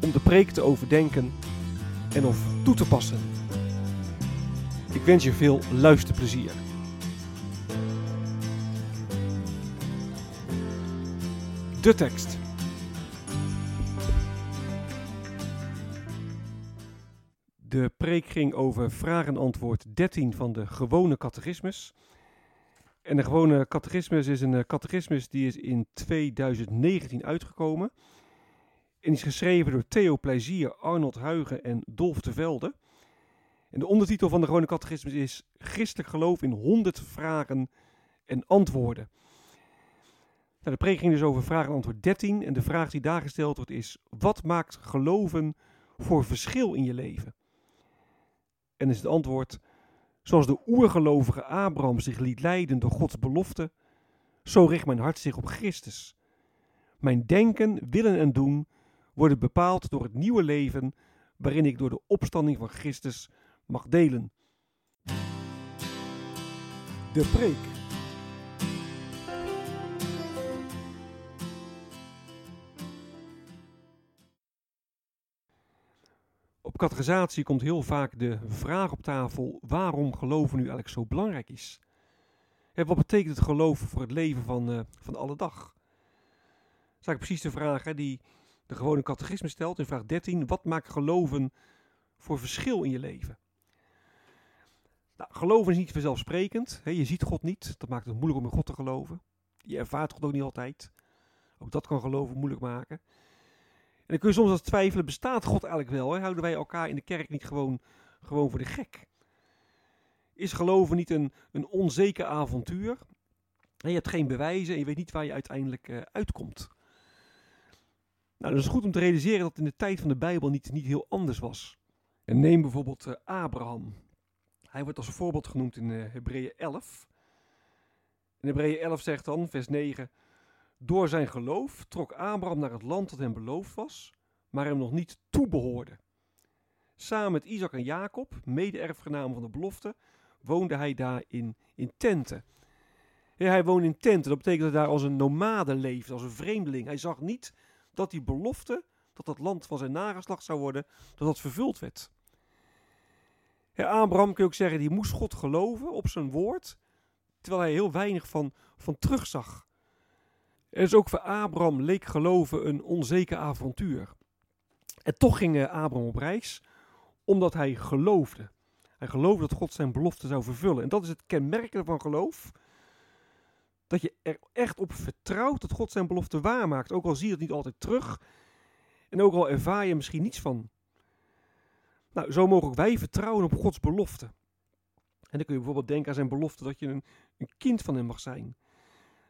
om de preek te overdenken en of toe te passen. Ik wens je veel luisterplezier. De tekst. De preek ging over vraag en antwoord 13 van de gewone catechismus. En de gewone catechismus is een catechismus die is in 2019 uitgekomen. En is geschreven door Theo Plezier, Arnold Huigen en Dolf de Velde. En de ondertitel van de gewone catechismus is Christelijk geloof in 100 vragen en antwoorden. Nou, de preek ging dus over vraag en antwoord 13. En de vraag die daar gesteld wordt is: wat maakt geloven voor verschil in je leven? En is het antwoord: zoals de oergelovige Abraham zich liet leiden door Gods belofte, zo richt mijn hart zich op Christus. Mijn denken, willen en doen worden bepaald door het nieuwe leven waarin ik door de opstanding van Christus mag delen. De preek. Op catechisatie komt heel vaak de vraag op tafel waarom geloven nu eigenlijk zo belangrijk is. En wat betekent het geloven voor het leven van, uh, van alle dag? Dat is eigenlijk precies de vraag hè, die de gewone catechisme stelt in vraag 13. Wat maakt geloven voor verschil in je leven? Nou, geloven is niet vanzelfsprekend. Je ziet God niet. Dat maakt het moeilijk om in God te geloven. Je ervaart God ook niet altijd. Ook dat kan geloven moeilijk maken. En dan kun je soms als twijfelen, bestaat God eigenlijk wel? Houden wij elkaar in de kerk niet gewoon, gewoon voor de gek? Is geloven niet een, een onzeker avontuur? Je hebt geen bewijzen en je weet niet waar je uiteindelijk uh, uitkomt. Nou, dat is goed om te realiseren dat in de tijd van de Bijbel niet, niet heel anders was. En neem bijvoorbeeld uh, Abraham. Hij wordt als voorbeeld genoemd in uh, Hebreeën 11. In Hebreeën 11 zegt dan, vers 9... Door zijn geloof trok Abraham naar het land dat hem beloofd was, maar hem nog niet toebehoorde. Samen met Isaac en Jacob, mede-erfgenamen van de belofte, woonde hij daar in, in tenten. Hij woonde in tenten, dat betekent dat hij daar als een nomade leefde, als een vreemdeling. Hij zag niet dat die belofte, dat dat land van zijn nageslacht zou worden, dat dat vervuld werd. Ja, Abraham kun je ook zeggen, die moest God geloven op zijn woord, terwijl hij heel weinig van, van terugzag. En dus ook voor Abraham leek geloven een onzeker avontuur. En toch ging eh, Abraham op reis, omdat hij geloofde. Hij geloofde dat God zijn belofte zou vervullen. En dat is het kenmerkende van geloof. Dat je er echt op vertrouwt dat God zijn belofte waarmaakt. Ook al zie je het niet altijd terug. En ook al ervaar je misschien niets van. Nou, zo mogen ook wij vertrouwen op Gods belofte. En dan kun je bijvoorbeeld denken aan zijn belofte dat je een, een kind van hem mag zijn.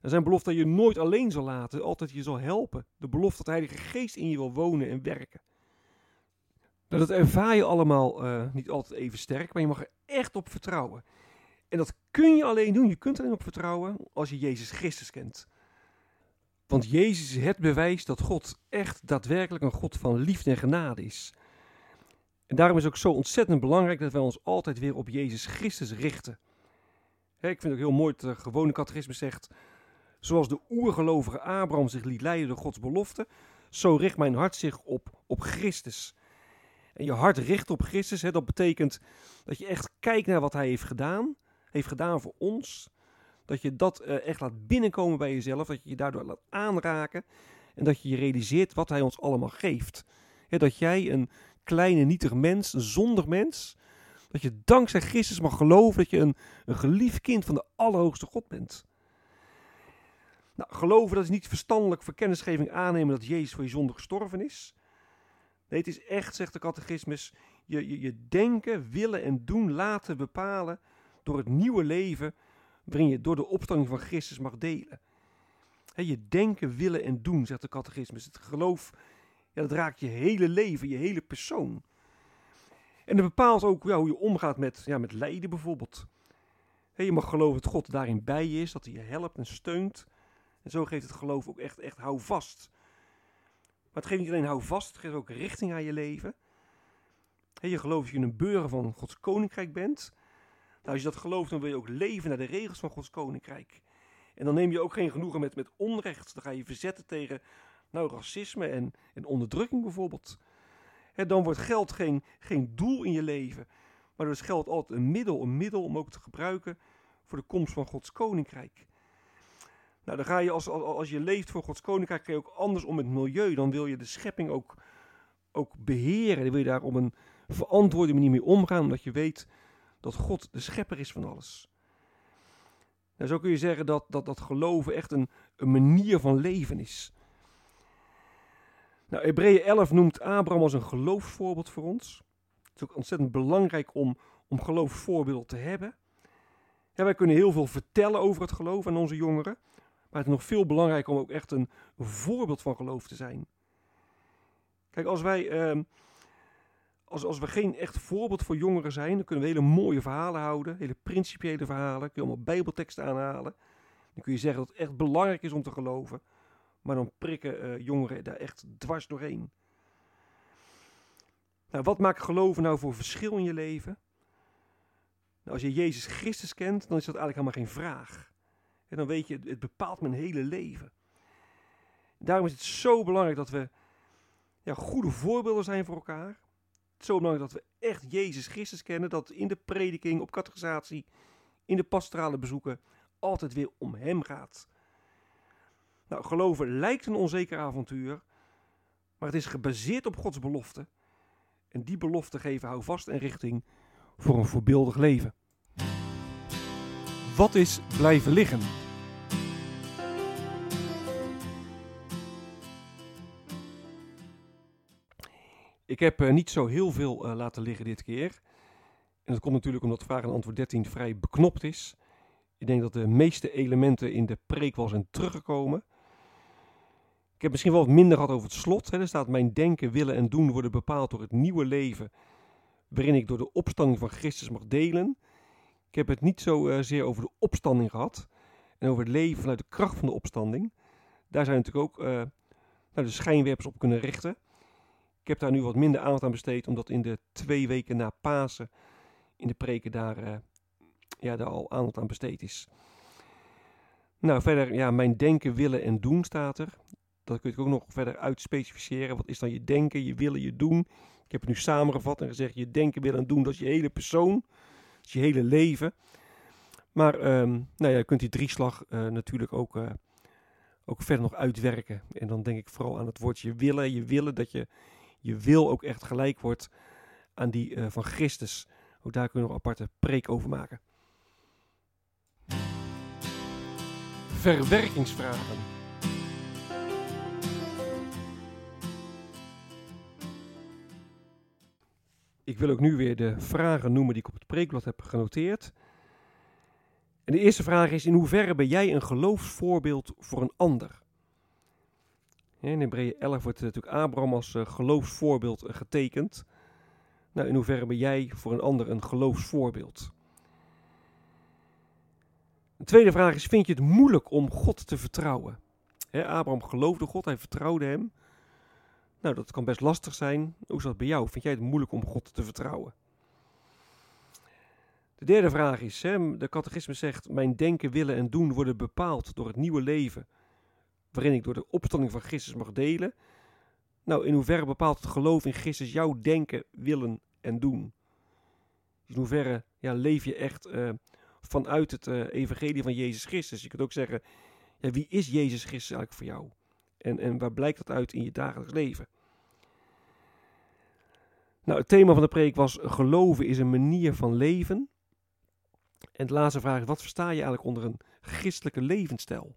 En zijn belofte dat je nooit alleen zal laten, altijd je zal helpen. De belofte dat de Heilige Geest in je wil wonen en werken. Nou, dat ervaar je allemaal uh, niet altijd even sterk, maar je mag er echt op vertrouwen. En dat kun je alleen doen, je kunt alleen op vertrouwen als je Jezus Christus kent. Want Jezus is het bewijs dat God echt daadwerkelijk een God van liefde en genade is. En daarom is het ook zo ontzettend belangrijk dat wij ons altijd weer op Jezus Christus richten. ik vind het ook heel mooi dat de gewone catechisme zegt Zoals de oergelovige Abraham zich liet leiden door Gods belofte, zo richt mijn hart zich op, op Christus. En je hart richt op Christus, dat betekent dat je echt kijkt naar wat hij heeft gedaan, heeft gedaan voor ons. Dat je dat uh, echt laat binnenkomen bij jezelf, dat je je daardoor laat aanraken. En dat je je realiseert wat hij ons allemaal geeft. dat jij een kleine, nietig mens, een zondig mens, dat je dankzij Christus mag geloven dat je een, een geliefd kind van de Allerhoogste God bent. Nou, geloven dat is niet verstandelijk voor kennisgeving aannemen dat Jezus voor je zonde gestorven is. Nee, het is echt, zegt de catechismus, je, je, je denken, willen en doen laten bepalen door het nieuwe leven waarin je door de opstanding van Christus mag delen. je denken, willen en doen, zegt de catechismus. Het geloof, ja, dat raakt je hele leven, je hele persoon. En dat bepaalt ook ja, hoe je omgaat met, ja, met lijden bijvoorbeeld. je mag geloven dat God daarin bij je is, dat hij je helpt en steunt. En zo geeft het geloof ook echt, echt hou vast. Maar het geeft niet alleen hou vast, het geeft ook richting aan je leven. je gelooft dat je een burger van Gods koninkrijk bent. Nou, als je dat gelooft, dan wil je ook leven naar de regels van Gods koninkrijk. En dan neem je ook geen genoegen met, met onrecht. Dan ga je verzetten tegen nou, racisme en, en onderdrukking bijvoorbeeld. dan wordt geld geen, geen doel in je leven. Maar dan is geld altijd een middel, een middel om ook te gebruiken voor de komst van Gods koninkrijk. Nou, dan ga je als, als je leeft voor Gods koninkrijk, ga je ook anders om met het milieu. Dan wil je de schepping ook, ook beheren. Dan wil je daar op een verantwoorde manier mee omgaan, omdat je weet dat God de schepper is van alles. Nou, zo kun je zeggen dat dat, dat geloven echt een, een manier van leven is. Nou, Hebreeën 11 noemt Abraham als een geloofsvoorbeeld voor ons. Het is ook ontzettend belangrijk om, om geloofsvoorbeeld te hebben. Ja, wij kunnen heel veel vertellen over het geloof aan onze jongeren. Maar het is nog veel belangrijker om ook echt een voorbeeld van geloof te zijn. Kijk, als wij ehm, als, als we geen echt voorbeeld voor jongeren zijn, dan kunnen we hele mooie verhalen houden, hele principiële verhalen, kun je allemaal bijbelteksten aanhalen. Dan kun je zeggen dat het echt belangrijk is om te geloven, maar dan prikken uh, jongeren daar echt dwars doorheen. Nou, wat maakt geloven nou voor verschil in je leven? Nou, als je Jezus Christus kent, dan is dat eigenlijk helemaal geen vraag. En dan weet je, het bepaalt mijn hele leven. Daarom is het zo belangrijk dat we ja, goede voorbeelden zijn voor elkaar zo belangrijk dat we echt Jezus Christus kennen. Dat in de prediking, op catechisatie, in de pastorale bezoeken altijd weer om Hem gaat. Nou, geloven lijkt een onzeker avontuur, maar het is gebaseerd op Gods belofte. En die belofte geven houvast en richting voor een voorbeeldig leven. Wat is blijven liggen? Ik heb uh, niet zo heel veel uh, laten liggen dit keer. En dat komt natuurlijk omdat vraag en antwoord 13 vrij beknopt is. Ik denk dat de meeste elementen in de preek wel zijn teruggekomen. Ik heb misschien wel wat minder gehad over het slot. Hè. Er staat: Mijn denken, willen en doen worden bepaald door het nieuwe leven. waarin ik door de opstanding van Christus mag delen. Ik heb het niet zozeer uh, over de opstanding gehad. en over het leven vanuit de kracht van de opstanding. Daar zijn natuurlijk ook nou, de schijnwerpers op kunnen richten. Ik heb daar nu wat minder aandacht aan besteed, omdat in de twee weken na Pasen in de preken daar, uh, ja, daar al aandacht aan besteed is. Nou, verder, ja, mijn denken, willen en doen staat er. Dat kun je ook nog verder uitspecificeren. Wat is dan je denken, je willen, je doen? Ik heb het nu samengevat en gezegd, je denken, willen en doen, dat is je hele persoon. Je hele leven. Maar um, nou ja, je kunt die drieslag uh, natuurlijk ook, uh, ook verder nog uitwerken. En dan denk ik vooral aan het woordje willen. Je willen dat je je wil ook echt gelijk wordt aan die uh, van Christus. Ook daar kunnen we een aparte preek over maken. Verwerkingsvragen. Ik wil ook nu weer de vragen noemen die ik op het preekblad heb genoteerd. En de eerste vraag is: in hoeverre ben jij een geloofsvoorbeeld voor een ander? In Hebreeën 11 wordt natuurlijk Abraham als uh, geloofsvoorbeeld uh, getekend. Nou, in hoeverre ben jij voor een ander een geloofsvoorbeeld? De tweede vraag is: vind je het moeilijk om God te vertrouwen? Abraham geloofde God, hij vertrouwde hem. Nou, dat kan best lastig zijn. Hoe is dat bij jou? Vind jij het moeilijk om God te vertrouwen? De derde vraag is: de catechisme zegt: Mijn denken, willen en doen worden bepaald door het nieuwe leven waarin ik door de opstanding van Christus mag delen. Nou, in hoeverre bepaalt het geloof in Christus jouw denken, willen en doen? in hoeverre ja, leef je echt uh, vanuit het uh, evangelie van Jezus Christus? Je kunt ook zeggen, ja, wie is Jezus Christus eigenlijk voor jou? En, en waar blijkt dat uit in je dagelijks leven? Nou, het thema van de preek was geloven is een manier van leven. En de laatste vraag is, wat versta je eigenlijk onder een christelijke levensstijl?